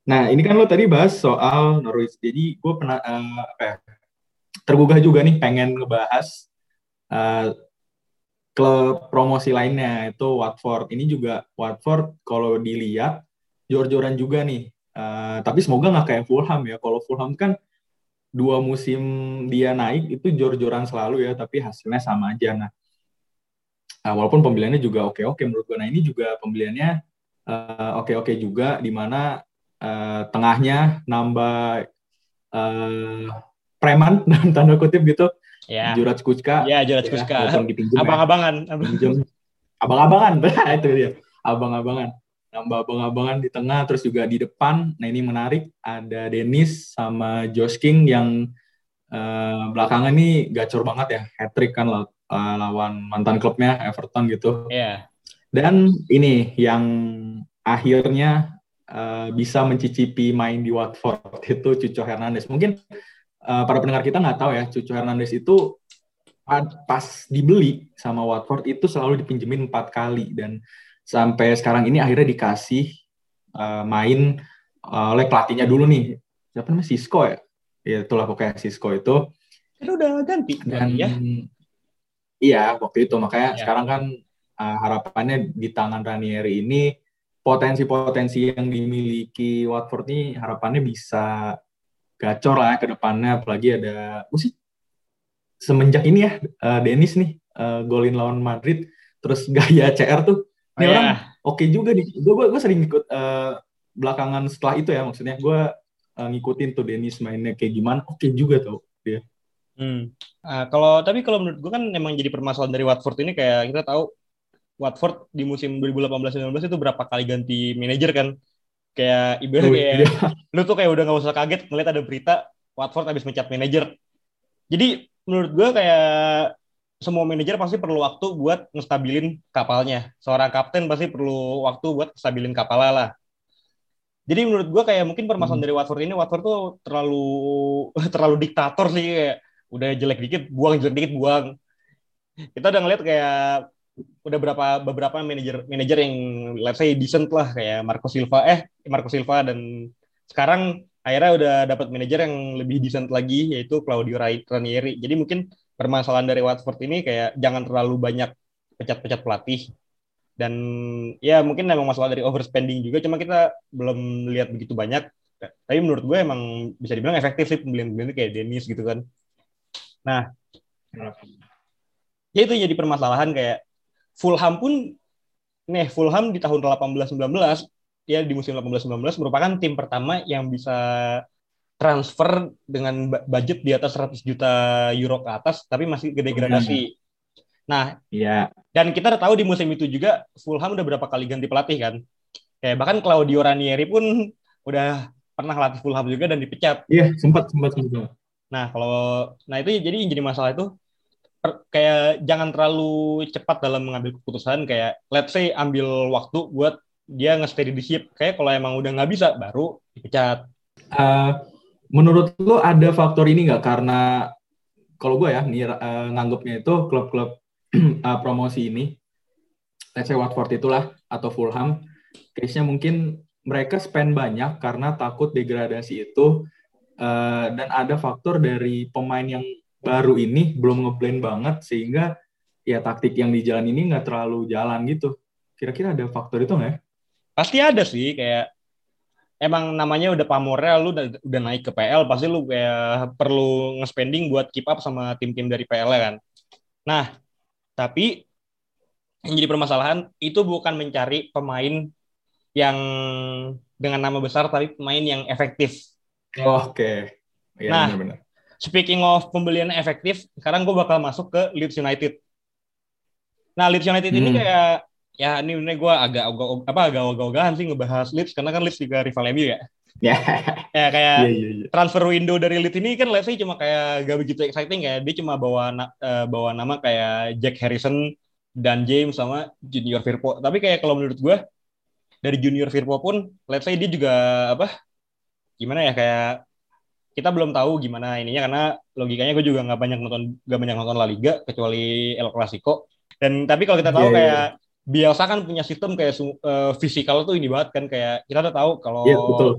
Nah, ini kan lo tadi bahas soal Norwich. Jadi gue pernah uh, apa ya, tergugah juga nih pengen ngebahas uh, klub promosi lainnya itu Watford. Ini juga Watford kalau dilihat jor-joran juga nih. Uh, tapi semoga nggak kayak Fulham ya. Kalau Fulham kan dua musim dia naik itu jor-joran selalu ya, tapi hasilnya sama aja. Nah, uh, walaupun pembeliannya juga oke-oke menurut gue. Nah ini juga pembeliannya oke-oke uh, juga di mana uh, tengahnya nambah uh, preman *laughs* dalam tanda kutip gitu. Ya. Jurat Kucka. Ya, Jurat ya, Kucka. Abang-abangan. Abang-abangan. *laughs* itu dia. Abang-abangan. Nambah abang-abangan di tengah, terus juga di depan. Nah, ini menarik. Ada Dennis sama Josh King yang uh, belakangan ini gacor banget ya. Hat-trick kan uh, lawan mantan klubnya Everton gitu. Iya. Dan ini yang akhirnya uh, bisa mencicipi main di Watford *laughs* itu Cuco Hernandez. Mungkin uh, para pendengar kita nggak tahu ya, Cuco Hernandez itu pas dibeli sama Watford itu selalu dipinjemin empat kali. Dan sampai sekarang ini akhirnya dikasih uh, main uh, oleh pelatihnya dulu nih. Siapa namanya? Cisco ya? Ya itulah pokoknya Cisco itu. Itu udah ganti dan ya? iya waktu itu. Makanya ya. sekarang kan uh, harapannya di tangan Ranieri ini potensi-potensi yang dimiliki Watford ini harapannya bisa gacor lah ya ke depannya. Apalagi ada oh sih? Semenjak ini ya uh, Dennis nih uh, golin lawan Madrid. Terus gaya CR tuh. Ini oh, orang yeah. oke okay juga nih. Gue gue sering ikut uh, belakangan setelah itu ya maksudnya. Gue uh, ngikutin tuh Dennis mainnya kayak gimana. Oke okay juga tuh dia. Hmm. uh, kalau tapi kalau menurut gue kan emang jadi permasalahan dari Watford ini kayak kita tahu Watford di musim 2018-19 itu berapa kali ganti manajer kan? Kayak ibarat oh, kayak iya. lu tuh kayak udah gak usah kaget ngeliat ada berita Watford habis mencat manajer. Jadi menurut gue kayak semua manajer pasti perlu waktu buat ngestabilin kapalnya. Seorang kapten pasti perlu waktu buat ngestabilin kapalnya lah. Jadi menurut gue kayak mungkin permasalahan hmm. dari Watford ini Watford tuh terlalu *laughs* terlalu diktator sih kayak udah jelek dikit buang jelek dikit buang. Kita udah ngeliat kayak udah berapa beberapa manajer manajer yang let's say decent lah kayak Marco Silva. Eh Marco Silva dan sekarang akhirnya udah dapat manajer yang lebih decent lagi yaitu Claudio Ranieri. Jadi mungkin permasalahan dari Watford ini kayak jangan terlalu banyak pecat-pecat pelatih. Dan ya mungkin memang masalah dari overspending juga cuma kita belum lihat begitu banyak. Tapi menurut gue emang bisa dibilang efektif sih pembelian-pembelian kayak Dennis gitu kan. Nah ya itu jadi permasalahan kayak Fulham pun nih Fulham di tahun 18-19 ya di musim 18-19 merupakan tim pertama yang bisa transfer dengan budget di atas 100 juta euro ke atas tapi masih gede degradasi. Hmm. Nah, iya. Dan kita udah tahu di musim itu juga Fulham udah berapa kali ganti pelatih kan. Kayak bahkan Claudio Ranieri pun udah pernah latih Fulham juga dan dipecat. Iya, sempat sempat sempat. Nah, kalau nah itu jadi jadi masalah itu kayak jangan terlalu cepat dalam mengambil keputusan kayak let's say ambil waktu buat dia nge-steady di ship. Kayak kalau emang udah nggak bisa baru dipecat. Uh, menurut lo ada faktor ini nggak? Karena kalau gue ya nih uh, nganggapnya itu klub-klub uh, *clears throat* promosi ini let's say Watford itulah atau Fulham case-nya mungkin mereka spend banyak karena takut degradasi itu uh, dan ada faktor dari pemain yang baru ini belum ngeblend banget sehingga ya taktik yang di jalan ini nggak terlalu jalan gitu. Kira-kira ada faktor itu nggak? Pasti ada sih kayak emang namanya udah pamornya lu udah, udah naik ke PL pasti lu kayak perlu nge-spending buat keep up sama tim-tim dari PL kan. Nah, tapi yang jadi permasalahan itu bukan mencari pemain yang dengan nama besar tapi pemain yang efektif. Oh, Oke. Okay. Ya, nah, -bener. Speaking of pembelian efektif, sekarang gue bakal masuk ke Leeds United. Nah, Leeds United hmm. ini kayak ya ini ini gue agak agak apa agak ogah-ogahan sih ngebahas Leeds karena kan Leeds juga rival MU ya. Ya. *laughs* ya kayak yeah, yeah, yeah. transfer window dari Leeds ini kan let's say cuma kayak gak begitu exciting ya. Dia cuma bawa uh, bawa nama kayak Jack Harrison dan James sama Junior Firpo. Tapi kayak kalau menurut gue dari Junior Firpo pun let's say dia juga apa gimana ya kayak kita belum tahu gimana ininya karena logikanya gue juga nggak banyak nonton nggak banyak nonton La Liga kecuali El Clasico. Dan tapi kalau kita tahu yeah, kayak yeah biasa kan punya sistem kayak uh, fisikal tuh ini banget kan kayak kita udah tahu kalau yeah, betul.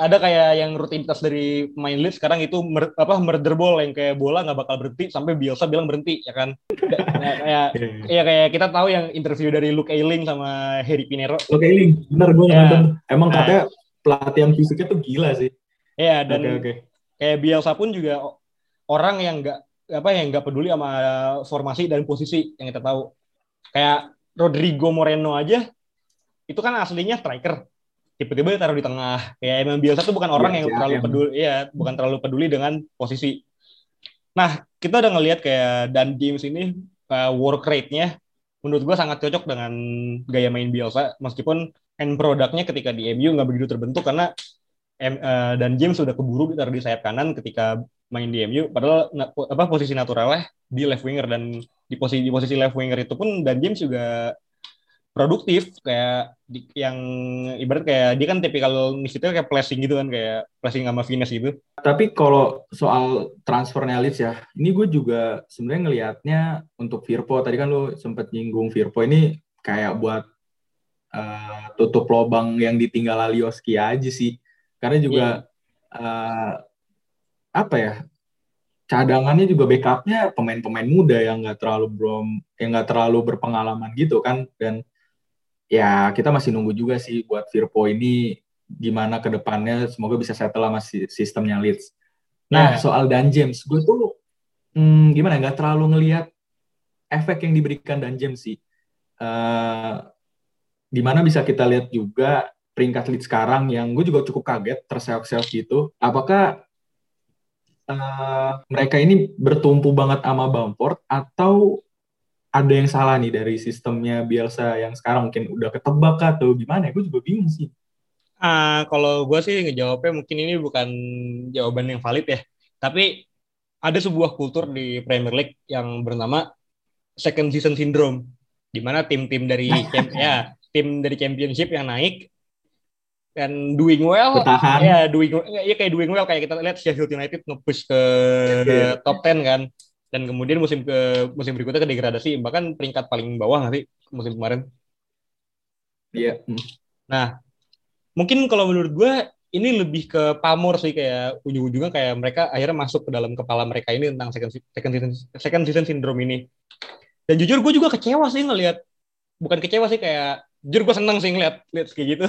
ada kayak yang rutinitas dari main lead sekarang itu mer, apa murder ball yang kayak bola nggak bakal berhenti sampai Bielsa bilang berhenti ya kan? Kayak kayak ya kayak kita tahu yang interview dari Luke Ayling sama Harry Pinero. Luke Ayling bener gue ya. nonton. Emang nah, katanya pelatihan fisiknya tuh gila sih ya dan okay, okay. kayak Bielsa pun juga orang yang nggak apa yang nggak peduli sama formasi dan posisi yang kita tahu kayak Rodrigo Moreno aja itu kan aslinya striker tiba-tiba taruh di tengah ya emang biasa tuh bukan orang ya, yang ya, terlalu ya. peduli ya bukan terlalu peduli dengan posisi nah kita udah ngelihat kayak Dan James ini uh, work rate-nya menurut gua sangat cocok dengan gaya main Bielsa meskipun end produknya ketika di MU nggak begitu terbentuk karena M, uh, dan James sudah keburu ditaruh di sayap kanan ketika main di MU padahal apa posisi naturalnya di left winger dan di posisi di posisi left winger itu pun dan James juga produktif kayak di, yang ibarat kayak dia kan tipikal misitnya kayak flashing gitu kan kayak flashing sama finish gitu. Tapi kalau soal transfer Leeds ya, ini gue juga sebenarnya ngelihatnya untuk Firpo tadi kan lu sempet nyinggung Firpo ini kayak buat uh, tutup lubang yang ditinggal Alioski aja sih. Karena juga yeah. uh, apa ya cadangannya juga backupnya pemain-pemain muda yang nggak terlalu belum yang nggak terlalu berpengalaman gitu kan dan ya kita masih nunggu juga sih buat Firpo ini gimana ke depannya semoga bisa settle sama sistemnya Leeds. Nah yeah. soal Dan James gue tuh hmm, gimana nggak terlalu ngelihat efek yang diberikan Dan James sih. Uh, di mana bisa kita lihat juga peringkat Leeds sekarang yang gue juga cukup kaget terseok-seok gitu. Apakah uh, mereka ini bertumpu banget sama Bamford atau ada yang salah nih dari sistemnya Bielsa yang sekarang mungkin udah ketebak atau gimana? Gue juga bingung sih. Uh, kalau gue sih ngejawabnya mungkin ini bukan jawaban yang valid ya. Tapi ada sebuah kultur di Premier League yang bernama second season syndrome, di mana tim-tim dari *laughs* ya tim dari championship yang naik dan doing well Bertahan. ya doing ya kayak doing well kayak kita lihat Sheffield United nge-push ke yeah. top 10 kan dan kemudian musim ke musim berikutnya ke degradasi bahkan peringkat paling bawah nanti musim kemarin iya yeah. nah mungkin kalau menurut gue ini lebih ke pamor sih kayak ujung-ujungnya kayak mereka akhirnya masuk ke dalam kepala mereka ini tentang second second season second season syndrome ini dan jujur gue juga kecewa sih ngelihat bukan kecewa sih kayak jujur gue seneng sih ngeliat liat kayak gitu.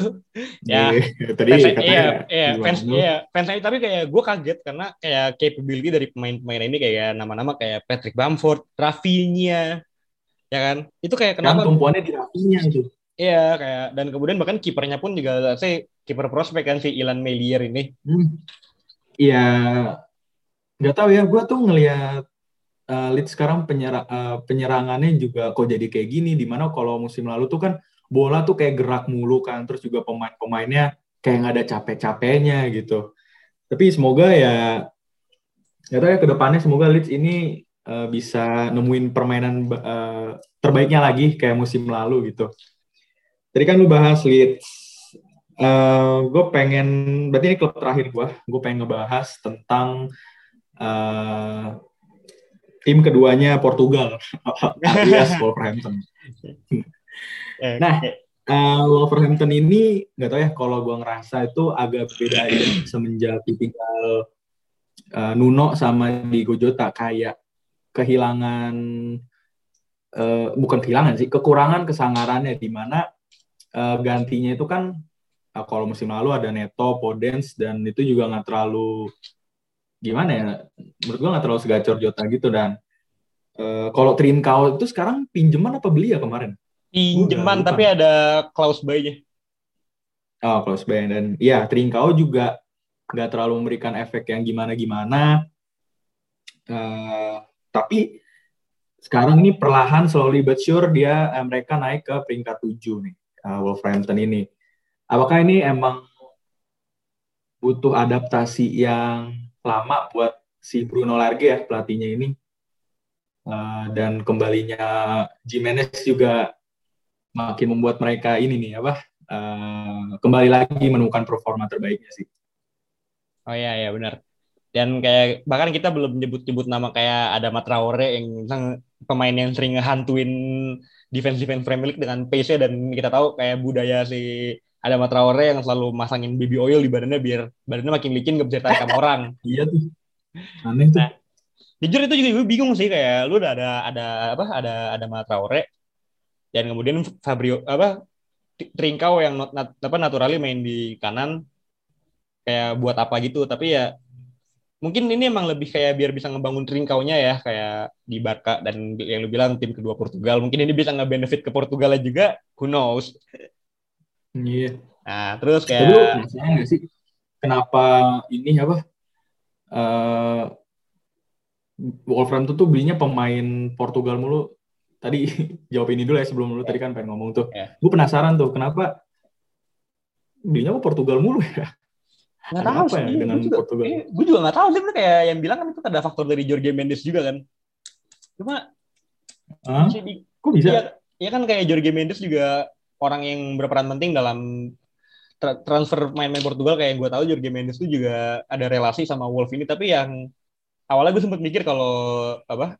Ya. Yeah, tadi fans, iya iya fans iya fans tapi kayak gue kaget karena kayak capability dari pemain-pemain ini kayak nama-nama kayak Patrick Bamford, Rafinha ya kan? Itu kayak kenapa tumpuannya di Rafinha itu iya kayak dan kemudian bahkan kipernya pun juga saya kiper prospek kan si Ilan Melier ini. Hmm. iya. Hmm. nggak tahu ya gue tuh ngelihat uh, Leeds sekarang penyerang uh, penyerangannya juga kok jadi kayak gini. Di mana kalau musim lalu tuh kan bola tuh kayak gerak mulu kan terus juga pemain-pemainnya kayak nggak ada capek-capeknya gitu. Tapi semoga ya ya tahu ya ke depannya semoga Leeds ini uh, bisa nemuin permainan uh, terbaiknya lagi kayak musim lalu gitu. Tadi kan lu bahas Leeds. Uh, eh, gue pengen berarti ini klub terakhir gue gue pengen ngebahas tentang uh, tim keduanya Portugal. *laughs* Alias Wolverhampton Nah, uh, Wolverhampton ini nggak tahu ya kalau gue ngerasa itu agak beda ya semenjak tinggal uh, Nuno sama Diego Jota kayak kehilangan uh, bukan kehilangan sih kekurangan kesangarannya di mana uh, gantinya itu kan uh, kalau musim lalu ada Neto, Podens dan itu juga nggak terlalu gimana ya? Menurut gua nggak terlalu segacor Jota gitu dan uh, kalau Trincao itu sekarang pinjaman apa beli ya kemarin? Pinjaman tapi ada Klaus buy Oh, close buy dan ya Trincao juga nggak terlalu memberikan efek yang gimana-gimana. Uh, tapi sekarang ini perlahan slowly but sure dia uh, mereka naik ke peringkat 7 nih uh, Wolverhampton ini. Apakah ini emang butuh adaptasi yang lama buat si Bruno Large ya pelatihnya ini? Uh, dan kembalinya Jimenez juga makin membuat mereka ini nih apa uh, kembali lagi menemukan performa terbaiknya sih. Oh iya iya benar. Dan kayak bahkan kita belum nyebut-nyebut nama kayak ada Matraore yang pemain yang sering ngehantuin defense defense Premier League dengan pace dan kita tahu kayak budaya si ada Matraore yang selalu masangin baby oil di badannya biar badannya makin licin gak bisa tarik sama orang. *laughs* iya tuh. Aneh tuh. Nah, jujur itu juga gue bingung sih kayak lu udah ada ada apa ada ada Matraore dan kemudian Fabio apa Trincao yang not, nat, apa naturally main di kanan kayak buat apa gitu. Tapi ya mungkin ini emang lebih kayak biar bisa ngebangun Trincao-nya ya kayak di Barca dan yang lu bilang tim kedua Portugal. Mungkin ini bisa nge-benefit ke Portugal juga. Who knows? Iya. Yeah. nah terus kayak Tapi sih kenapa ini apa uh, Wolverhampton tuh belinya pemain Portugal mulu tadi *laughs* jawab ini dulu ya sebelum lu tadi kan pengen ngomong tuh. Yeah. Gue penasaran tuh kenapa dia mau Portugal mulu ya? Nggak tahu sih. Ya dengan gue juga, Portugal. Eh, gue juga nggak tahu sih kayak yang bilang kan itu ada faktor dari Jorge Mendes juga kan. Cuma huh? di, kok bisa? Ya, ya kan kayak Jorge Mendes juga orang yang berperan penting dalam tra transfer main-main Portugal kayak gue tahu Jorge Mendes itu juga ada relasi sama Wolf ini tapi yang awalnya gue sempat mikir kalau apa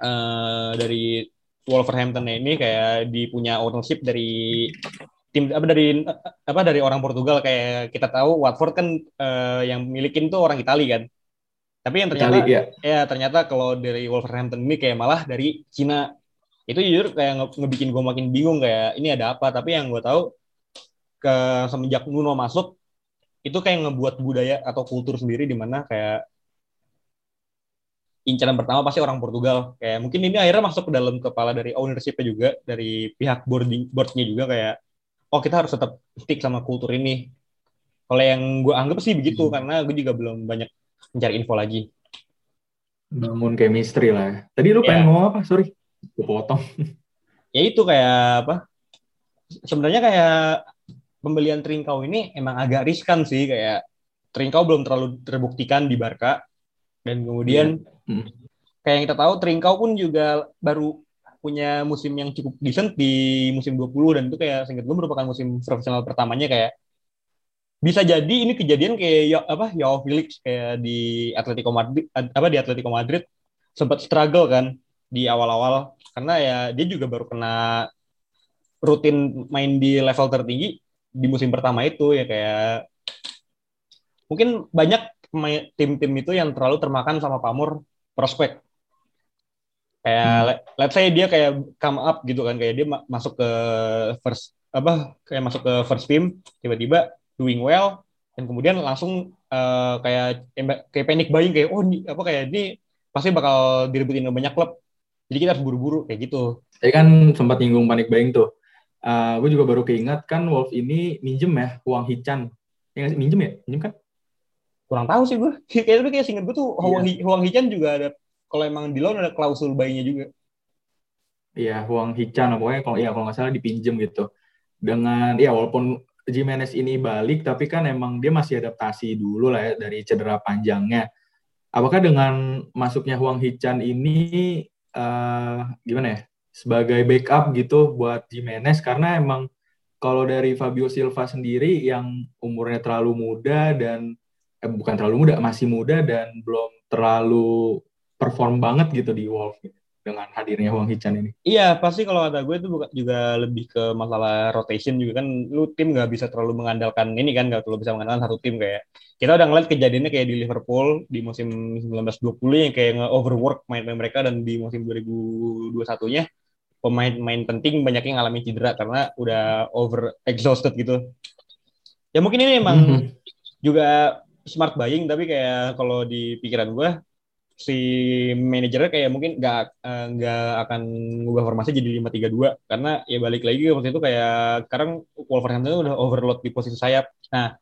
uh, dari Wolverhampton ini kayak dipunya ownership dari tim apa dari apa dari orang Portugal kayak kita tahu Watford kan uh, yang milikin tuh orang Italia kan. Tapi yang ternyata Itali, ya. ya ternyata kalau dari Wolverhampton ini kayak malah dari Cina. Itu jujur kayak nge ngebikin gue makin bingung kayak ini ada apa. Tapi yang gue tahu ke semenjak Nuno masuk itu kayak ngebuat budaya atau kultur sendiri di mana kayak incaran pertama pasti orang Portugal. Kayak mungkin ini akhirnya masuk ke dalam kepala dari ownership juga, dari pihak boarding boardnya juga kayak, oh kita harus tetap stick sama kultur ini. Kalau yang gue anggap sih begitu, hmm. karena gue juga belum banyak mencari info lagi. Bangun chemistry lah. Ya. Tadi lu yeah. pengen ngomong apa? Sorry, gue potong. *laughs* ya itu kayak apa? Sebenarnya kayak pembelian Trincao ini emang agak riskan sih kayak Trincao belum terlalu terbuktikan di Barca dan kemudian yeah Hmm. Kayak yang kita tahu Trincao pun juga baru punya musim yang cukup decent di musim 20 dan itu kayak singkat gue merupakan musim profesional pertamanya kayak bisa jadi ini kejadian kayak ya, apa Yao Felix kayak di Atletico Madrid apa di Atletico Madrid sempat struggle kan di awal-awal karena ya dia juga baru kena rutin main di level tertinggi di musim pertama itu ya kayak mungkin banyak tim-tim itu yang terlalu termakan sama pamor prospek. Kayak hmm. let's say dia kayak come up gitu kan kayak dia masuk ke first apa kayak masuk ke first team tiba-tiba doing well dan kemudian langsung uh, kayak kayak panic buying kayak oh ini apa kayak ini pasti bakal direbutin banyak klub. Jadi kita harus buru-buru kayak gitu. Tadi kan sempat nyinggung panic buying tuh. Uh, eh, gue juga baru keingat kan Wolf ini minjem ya uang Hichan ya minjem ya? Minjem kan kurang tahu sih gue *laughs* kayak itu kayak singkat gue tuh Huang, iya. Huang Hichan juga ada kalau emang di loan ada klausul bayinya juga. Iya Huang Hichan pokoknya kalau ya kalau nggak salah dipinjem gitu. Dengan ya walaupun Jimenez ini balik tapi kan emang dia masih adaptasi dulu lah ya dari cedera panjangnya. Apakah dengan masuknya Huang Hichan ini uh, gimana ya sebagai backup gitu buat Jimenez? Karena emang kalau dari Fabio Silva sendiri yang umurnya terlalu muda dan eh, bukan terlalu muda, masih muda dan belum terlalu perform banget gitu di Wolf gitu, dengan hadirnya Huang Hichan ini. Iya, pasti kalau kata gue itu juga lebih ke masalah rotation juga kan lu tim nggak bisa terlalu mengandalkan ini kan nggak terlalu bisa mengandalkan satu tim kayak kita udah ngeliat kejadiannya kayak di Liverpool di musim 1920 yang kayak nge-overwork main-main mereka dan di musim 2021-nya pemain-pemain penting banyak yang ngalamin cedera karena udah over exhausted gitu. Ya mungkin ini emang mm -hmm. juga smart buying tapi kayak kalau di pikiran gue si manajernya kayak mungkin nggak eh, nggak akan ngubah formasi jadi lima tiga dua karena ya balik lagi waktu itu kayak sekarang Wolverhampton udah overload di posisi sayap. Nah,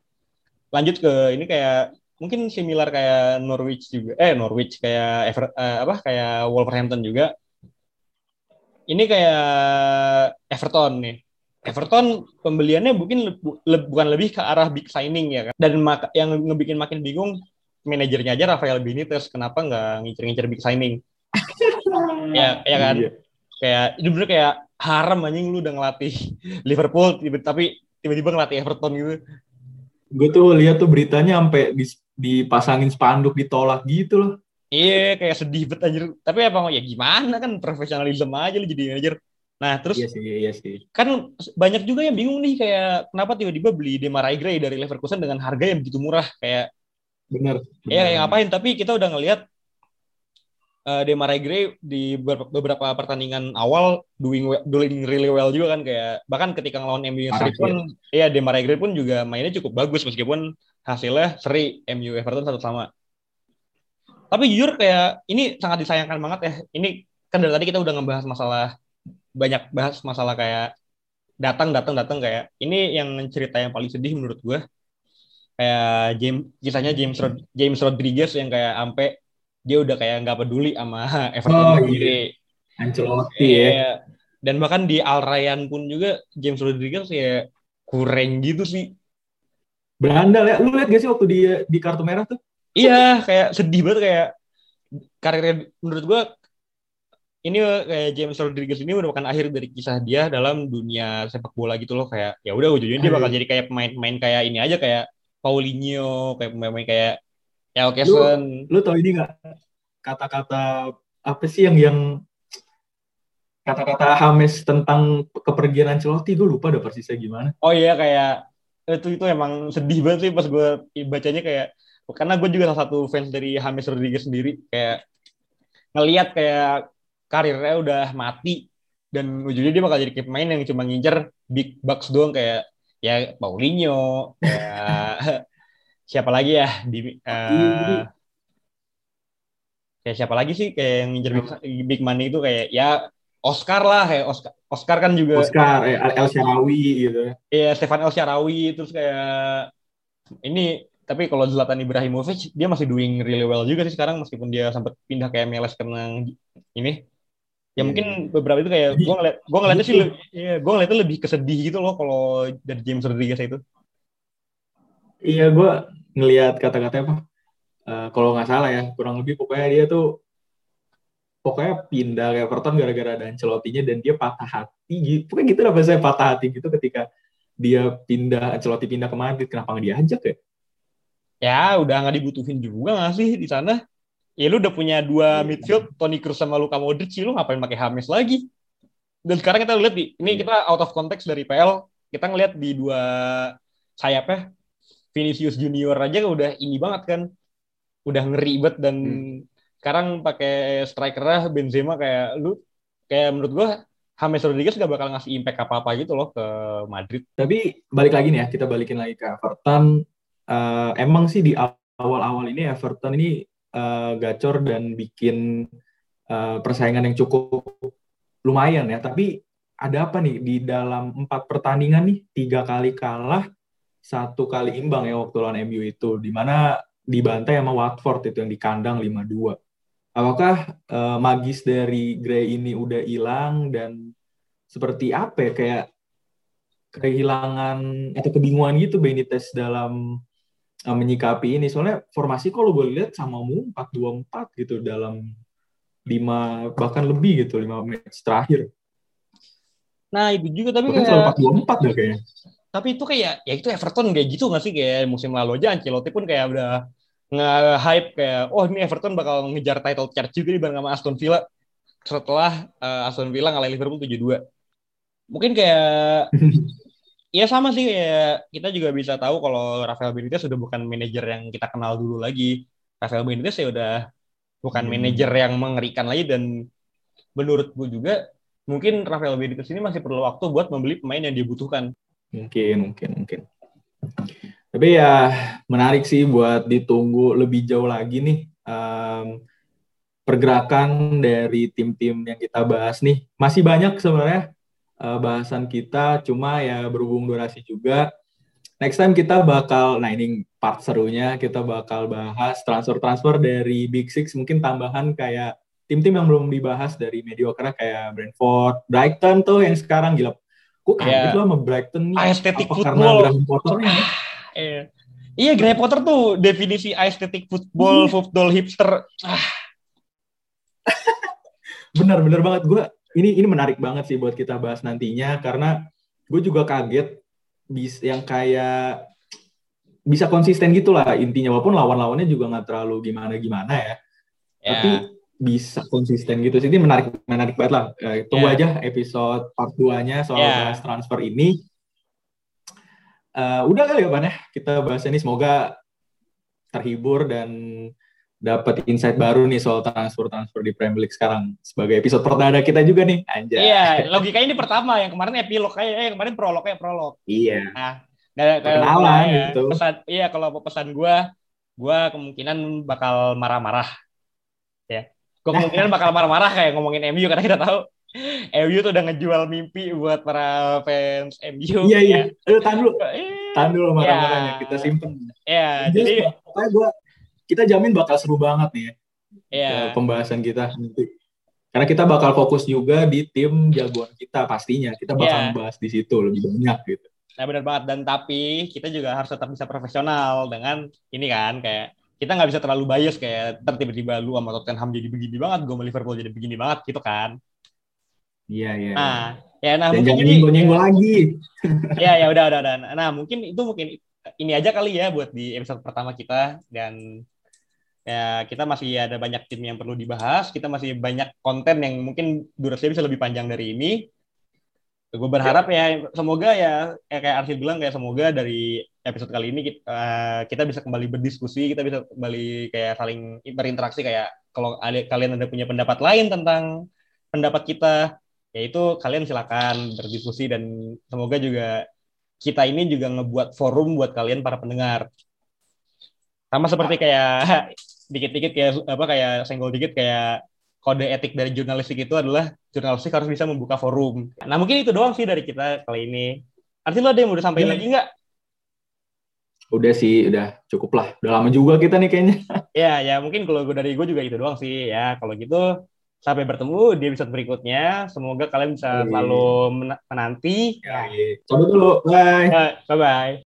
lanjut ke ini kayak mungkin similar kayak Norwich juga eh Norwich kayak Ever, uh, apa kayak Wolverhampton juga. Ini kayak Everton nih. Everton pembeliannya mungkin le le bukan lebih ke arah big signing ya kan. Dan yang ngebikin makin bingung manajernya aja Rafael Benitez. Kenapa nggak ngincer-ngincer big signing? *laughs* Ya ya kan? Iya. kayak itu bener kayak haram anjing lu udah ngelatih Liverpool tapi tiba-tiba ngelatih Everton gitu. Gue tuh lihat tuh beritanya sampai dipasangin spanduk ditolak gitu loh. Iya kayak sedih bet anjir. Tapi apa ya gimana kan? Profesionalisme aja lu jadi manajer Nah, terus iya sih, iya sih. kan banyak juga yang bingung nih kayak kenapa tiba-tiba beli Demarai Gray dari Leverkusen dengan harga yang begitu murah kayak Benar. Iya, yang ngapain? Tapi kita udah ngelihat uh, Demarai Gray di beberapa pertandingan awal doing doing really well juga kan kayak bahkan ketika ngelawan MU seri pun ya Demarai Gray pun juga mainnya cukup bagus meskipun hasilnya seri MU Everton satu sama. Tapi jujur kayak ini sangat disayangkan banget ya. Ini kan dari tadi kita udah ngebahas masalah banyak bahas masalah kayak datang datang datang kayak ini yang cerita yang paling sedih menurut gue kayak James kisahnya James Rod James Rodriguez yang kayak ampe dia udah kayak nggak peduli sama *laughs* Everton oh, sendiri. Iya. Ancelotti ya. Iya. Dan bahkan di Al Rayyan pun juga James Rodriguez ya kurang gitu sih. Berandal ya. Lu lihat gak sih waktu dia di kartu merah tuh? Iya, kayak sedih banget kayak karirnya menurut gua ini kayak James Rodriguez ini merupakan akhir dari kisah dia dalam dunia sepak bola gitu loh kayak ya udah ujungnya dia bakal jadi kayak pemain-pemain kayak ini aja kayak Paulinho kayak pemain kayak ya oke lu, lu tau ini nggak? Kata-kata apa sih yang yang kata-kata Hames tentang kepergian Ancelotti? Gue lupa ada persisnya gimana. Oh iya kayak itu itu emang sedih banget sih pas gue bacanya kayak karena gue juga salah satu fans dari Hames Rodriguez sendiri kayak ngelihat kayak karirnya udah mati dan ujungnya dia bakal jadi pemain yang cuma ngincer big bucks doang kayak ya Paulinho ya *laughs* siapa lagi ya di uh, kayak siapa lagi sih kayak yang ngincer big, big money itu kayak ya Oscar lah kayak Oscar Oscar kan juga Oscar eh, El Sharawi gitu. Iya Stefan El Sharawi terus kayak ini tapi kalau Zlatan Ibrahimovic dia masih doing really well juga sih sekarang meskipun dia sempat pindah ke MLS karena ini ya yeah. mungkin beberapa itu kayak gue ngeliat gue ngeliatnya sih ya, gue ngeliatnya lebih kesedih gitu loh kalau dari James Rodriguez itu. Iya gue ngeliat kata-katanya apa? Uh, kalau nggak salah ya kurang lebih pokoknya dia tuh pokoknya pindah ke Everton gara-gara ada Ancelotti-nya dan dia patah hati gitu pokoknya gitu lah saya patah hati gitu ketika dia pindah Ancelotti pindah ke Madrid. Kenapa nggak diajak ya? Ya udah nggak dibutuhin juga nggak sih di sana ya lu udah punya dua iya. midfield Toni Kroos sama Luka Modric lu ngapain pakai Hames lagi dan sekarang kita lihat di ini iya. kita out of context dari PL kita ngelihat di dua sayapnya Vinicius Junior aja udah ini banget kan udah ngeri banget dan hmm. sekarang pakai striker Benzema kayak lu kayak menurut gua James Rodriguez gak bakal ngasih impact apa-apa gitu loh ke Madrid. Tapi balik lagi nih ya, kita balikin lagi ke Everton. Uh, emang sih di awal-awal ini Everton ini uh, gacor dan bikin uh, persaingan yang cukup lumayan ya. Tapi ada apa nih di dalam empat pertandingan nih tiga kali kalah, satu kali imbang ya waktu lawan MU itu, di mana dibantai sama Watford itu yang di kandang 5-2. Apakah uh, magis dari Gray ini udah hilang dan seperti apa ya kayak kehilangan atau kebingungan gitu Benitez dalam uh, menyikapi ini soalnya formasi kalau gue lihat sama mu empat dua empat gitu dalam lima bahkan lebih gitu lima match terakhir. Nah itu juga tapi kayak empat dua empat ya kayaknya. Tapi itu kayak ya itu Everton kayak gitu nggak sih kayak musim lalu aja Ancelotti pun kayak udah nge-hype kayak oh ini Everton bakal ngejar title charge juga di bareng sama Aston Villa setelah uh, Aston Villa ngalahin Liverpool tujuh dua Mungkin kayak *laughs* Iya sama sih ya kita juga bisa tahu kalau Rafael Benitez sudah bukan manajer yang kita kenal dulu lagi. Rafael Benitez ya udah bukan hmm. manajer yang mengerikan lagi dan menurut gue juga mungkin Rafael Benitez ini masih perlu waktu buat membeli pemain yang dibutuhkan. Mungkin, mungkin, mungkin. Tapi ya menarik sih buat ditunggu lebih jauh lagi nih um, pergerakan dari tim-tim yang kita bahas nih. Masih banyak sebenarnya uh, bahasan kita, cuma ya berhubung durasi juga. Next time kita bakal, nah ini part serunya, kita bakal bahas transfer-transfer dari Big Six, mungkin tambahan kayak tim-tim yang belum dibahas dari mediocre kayak Brentford, Brighton tuh yang sekarang gila. Gue kaget yeah. loh sama Brighton nih. Aesthetic apa football. karena Graham Potternya ya? *sighs* Iya. Iya, Graham Potter tuh definisi aesthetic football, hmm. football hipster. Ah. *laughs* bener, bener banget. Gue ini ini menarik banget sih buat kita bahas nantinya karena gue juga kaget bis yang kayak bisa konsisten gitu lah intinya walaupun lawan-lawannya juga nggak terlalu gimana gimana ya yeah. tapi bisa konsisten gitu sih ini menarik menarik banget lah eh, tunggu yeah. aja episode part 2 nya soal yeah. transfer ini uh, udah kali ya Pan ya kita bahas ini semoga terhibur dan dapat insight baru nih soal transfer-transfer di Premier League sekarang sebagai episode perdana kita juga nih anjay. Iya, logikanya ini pertama, yang kemarin epilog kayak eh, yang kemarin prolog ya prolog. Iya. Nah, dari kenalan ya, gitu. Pesan iya kalau pesan gua gua kemungkinan bakal marah-marah. Ya. Gua kemungkinan bakal marah-marah kayak ngomongin MU karena kita tahu MU tuh udah ngejual mimpi buat para fans MU. Iya iya. Aduh tahan dulu. Tahan dulu marah-marahnya. Ya. Kita simpen. Iya. Jadi pokoknya gue kita jamin bakal seru banget nih ya. Iya. Pembahasan kita nanti. Karena kita bakal fokus juga di tim jagoan kita pastinya. Kita bakal yeah. bahas di situ lebih banyak gitu. Nah benar banget. Dan tapi kita juga harus tetap bisa profesional dengan ini kan kayak kita nggak bisa terlalu bias kayak tiba-tiba lu sama Tottenham jadi begini banget, gue sama Liverpool jadi begini banget gitu kan. Iya iya. Nah, ya nah Dan mungkin jadi nyenggol lagi. Iya *laughs* ya udah udah udah. Nah mungkin itu mungkin ini aja kali ya buat di episode pertama kita dan ya kita masih ada banyak tim yang perlu dibahas. Kita masih banyak konten yang mungkin durasinya bisa lebih panjang dari ini. Gue berharap ya semoga ya, ya kayak Arsil bilang kayak semoga dari episode kali ini kita, eh, kita bisa kembali berdiskusi, kita bisa kembali kayak saling berinteraksi kayak kalau ada, kalian ada punya pendapat lain tentang pendapat kita yaitu kalian silakan berdiskusi dan semoga juga kita ini juga ngebuat forum buat kalian para pendengar. Sama seperti kayak *laughs* dikit-dikit kayak apa kayak senggol dikit kayak kode etik dari jurnalistik itu adalah jurnalistik harus bisa membuka forum. Nah mungkin itu doang sih dari kita kali ini. Artinya lo ada yang mau disampaikan ya. lagi nggak? Udah sih, udah cukup lah. Udah lama juga kita nih kayaknya. *laughs* Ya, ya mungkin kalau gue dari gue juga itu doang sih ya. Kalau gitu Sampai bertemu di episode berikutnya. Semoga kalian bisa selalu menanti. Ya, Coba dulu. Bye. Bye-bye.